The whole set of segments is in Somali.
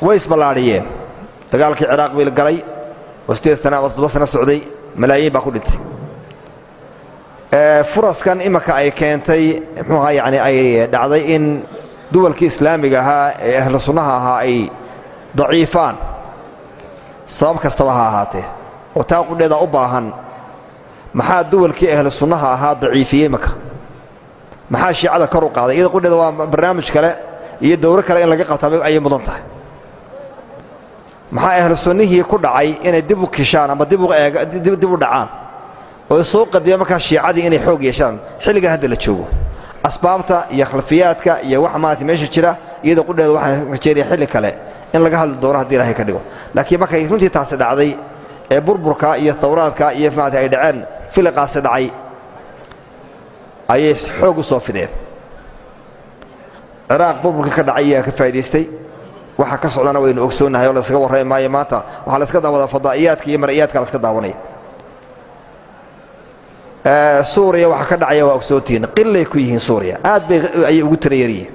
way isballaadhiyeen dagaalkii ciraaq bay galay oo sideed sana ama toddoba sana socday malaayiin baa ku dhintay. Furaskan imanka ay keentay muxuuha yani ay dhacday in duwalkii islaamiga ahaa ee ahlu sunnaha ahaa ay daciifaan. Sabab kastaba ha ahaatee. Oo taa qudheeda u baahan. Maxaa duwalkii ahlu sunnaha ahaa daciifiyey imanka maxaa shiicada kor u qaaday? Iyada qudheeda waa barnaamij kale iyo dowro kale in laga qabtaa ayay mudan tahay maxaa ahlu sunnihii ku dhacay inay dib u kishaan ama dib u dhacaan? Oo soo qadiya markaa shiicadii inay xoog yeeshaan xilligan hadda la joogo. Asbaabta iyo khalfiyaadka iyo waxa maarata meesha jira iyada qudheeda waxaan rajeynaya xilli kale in laga hadli doono haddii ilaahay ka dhigo. Laakiin markay runtii taasi dhacday ee burburka iyo hawraadka iyo maarata ay dhaceen filiqaasi dhacay ayay xoog u soo fideen. Ciraaq burburka ka dhacay ayaa ka faa'idaystay waxa ka socdana waynu ogsoonnahay oo layskaga warrami maayo maanta. Waxaa layska daawada fadaa'iyaadka iyo mar'iyaadka layska daawanaya suuriya waxa ka dhacaya waa ogsoontihiin qillay ku yihiin suuriya. Aad bay ayay ugu tarayaryihiin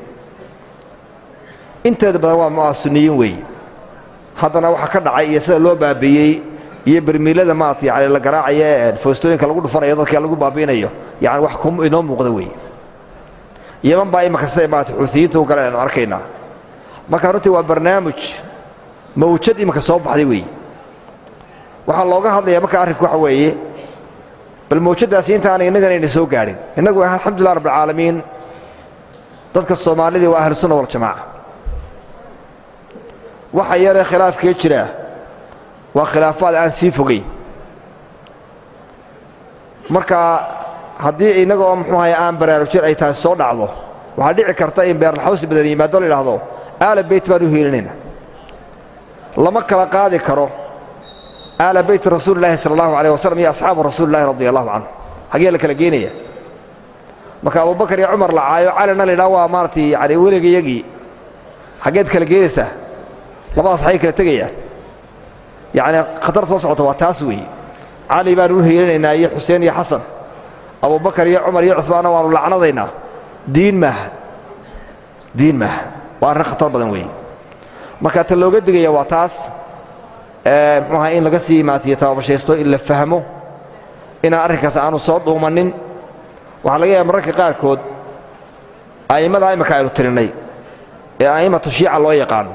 inteeda badan waa mu'asuniyiin weeye haddana waxa ka dhacay iyo sida loo baabiiyey iyo bermiilada maarata yani la garaacaya foostooyinka lagu dhufanayo dadka lagu baabiinayo yani wax inoo muuqda weeye yaman baa imaka siday maarata xuutiyiinta u galeen aynu arkaynaa marka runtii waa barnaamij mawjad iminka soo baxday weeye waxaa looga hadlayaa marka arrinku waxa weeye bal mawjaddaasi intaana innaganayna soo gaadhin. Innagu alxamdulilah rabbilcaalamiin dadka soomaalidii waa ahlusunna waljamaaca waxa yaree khilaafkee jiraa waa khilaafaad aan sii fogayn marka haddii innaga oo muxuu ahay aan baraarujin ay tahay soo dhacdo waxaa dhici karta in beerlaxawsi badan yimaado la idhaahdo aala beyt baan u hiilinayna lama kala qaadi karo. Aala beyti rasuulilahi sala allahu alayh wasalam iyo asxaabu rasuulilahi radi allahu canhu. Xagee la kala geenaya. Marka abubakar iyo cumar la caayo calina la yidhaha waa maaratay yani weligayagii xaggeed kala geenaysaa labadaas xagay kala tegayaan yacni khatar soo socota waa taas weeye cali baanu u hiilinaynaa iyo xuseen iyo xasan. Abubakar iyo cumar iyo cusmaanna waanu lacnadaynaa diin maaha. Diin maaha waa arrin khatar badan weeye marka ta looga digaya waa taas muxuu ahaa in laga sii maatiyo tababashaysto in la fahmo inaan arrinkaas aanu soo dhuumannin waxaa laga yaaba mararka qaarkood a'immadaa imminka aynu tirinnay ee a'immatu shiica loo yaqaano.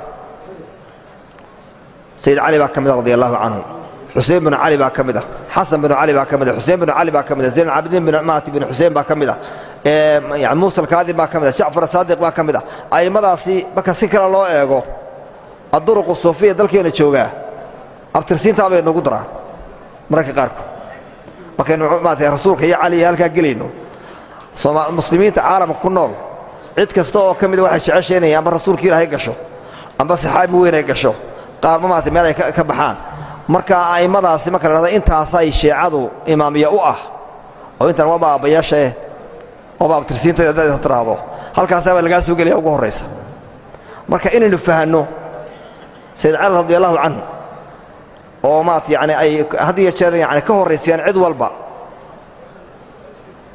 Sayid cali baa ka mid a radi allahu canhu. Xuseen binu cali baa ka mid ah. Xasan binu cali baa ka mid ah. Xuseen binu cali baa ka mid ah. Zayn alcaabidiin bin maati bin xuseen baa ka mid ah yani muusa alkaadim baa ka mid ah jacfar asaadiq baa ka mid ah. A'immadaasi marka si kale loo eego adduruqu suufiya dalkeena joogaa abtirsiintaa bay nagu daraa mararka qaarkood. Markaynu maarata rasuulka iyo cali iyo halkaa gelayno muslimiinta caalamka ku nool cid kasta oo ka mida waxay jeceshaynaya amba rasuulka ilaahay gasho amba saxaabi weyn ay gasho qaarma maarata meel ay ka baxaan. Marka a'immadaasi marka la dhahdo intaasay sheecadu imaamiya u ah oo intan waaba aabbayaashae waaba abtirsiinta dad tiraahdo halkaasaa baa lagaa soo gelaya ugu horraysa marka inaynu fahanno sayid cali radi allahu canhu oo maarata yani ay had iyo jeer yani ka horraysayaan cid walba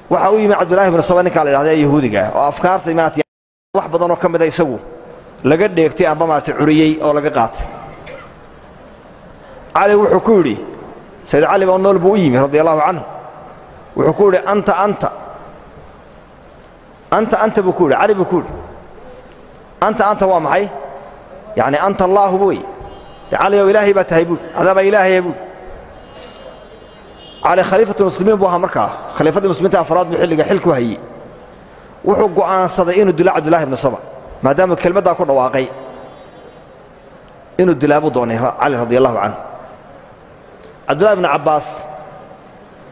waxa u yimi cabdullahi bnu saba ninkaa la yidhahda ee yahuudiga oo afkaarta maarata wax badanoo ka mida isagu laga dheegtay amba maarata curiyey oo laga qaatay. Cali wuxuu ku yidhi sayid cali baa nool buu u yimi radi allahu canhu wuxuu ku yidhi anta anta anta anta buu ku yidhi cali buu ku yidhi anta anta waa maxay yacni anta allaahu wey cali ow ilaahay baa tahay buuri adaabaa ilaahaya buuri cali khaliifatulmuslimiin buu ahaa markaa khaliifaddii muslimiinta afraad buu xilliga xilku hayey wuxuu go'aansaday inuu dilo cabdullahi ibnu saba maadaamuu kelmaddaa ku dhawaaqay inuu dilaa buu doonay cali radi allahu canhu cabdullahi ibnu cabbaas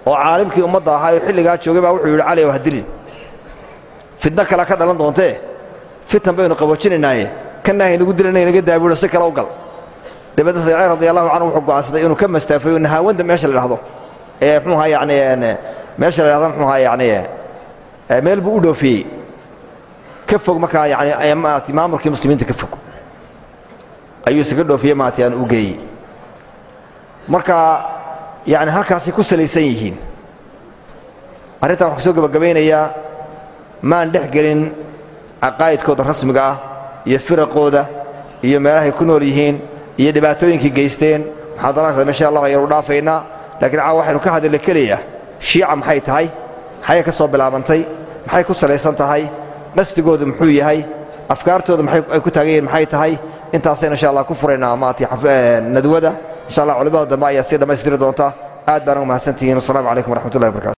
oo caalimkii ummadda ahaa oo xilligaa joogay baa wuxuu yidhi cali ow ha dilin fidno kale ka dhalan doontee fitan baynu qaboojinaynaaye kanna haynagu dilanay naga daabuuho si kale u gal. Dabeedna sayid cali radi allahu canhu wuxuu go'aansaday inuu ka mastaafayo nahaawanda meesha la dhahdo ee mxuuha yani meesha la dhahdo mxuuha yani meel buu u dhoofiyey. Ka fog markaa yani maarata maamulkii muslimiinta ka fog. Ayuu isaga dhoofiyey maarata aan u geeyey marka yani halkaasay ku salaysan yihiin. Arrintan waxaan ku soo gebagabaynayaa maan dhex gelin caqaa'idkooda rasmiga ah iyo firaqooda iyo meelahay ku nool yihiin iyo dhibaatooyinkii geysteen. Muxaadaraadka insha allah ayanu dhaafaynaa laakiin caawa waxaynu ka hadalna keliya shiica maxay tahay? Maxay ka soo bilaabantay? Maxay ku salaysan tahay? Qasdigoodu muxuu yahay? Afkaartooda ay ku taagan yihiin maxay tahay? Intaasaynu insha allah ku furaynaa maartay nadwada. Insha allah culimada dambe ayaa sii dhammaystiri doonta. Aad baan uga mahadsantihiin. Wasalaamu calaykum waraxmatullahi wabarakatu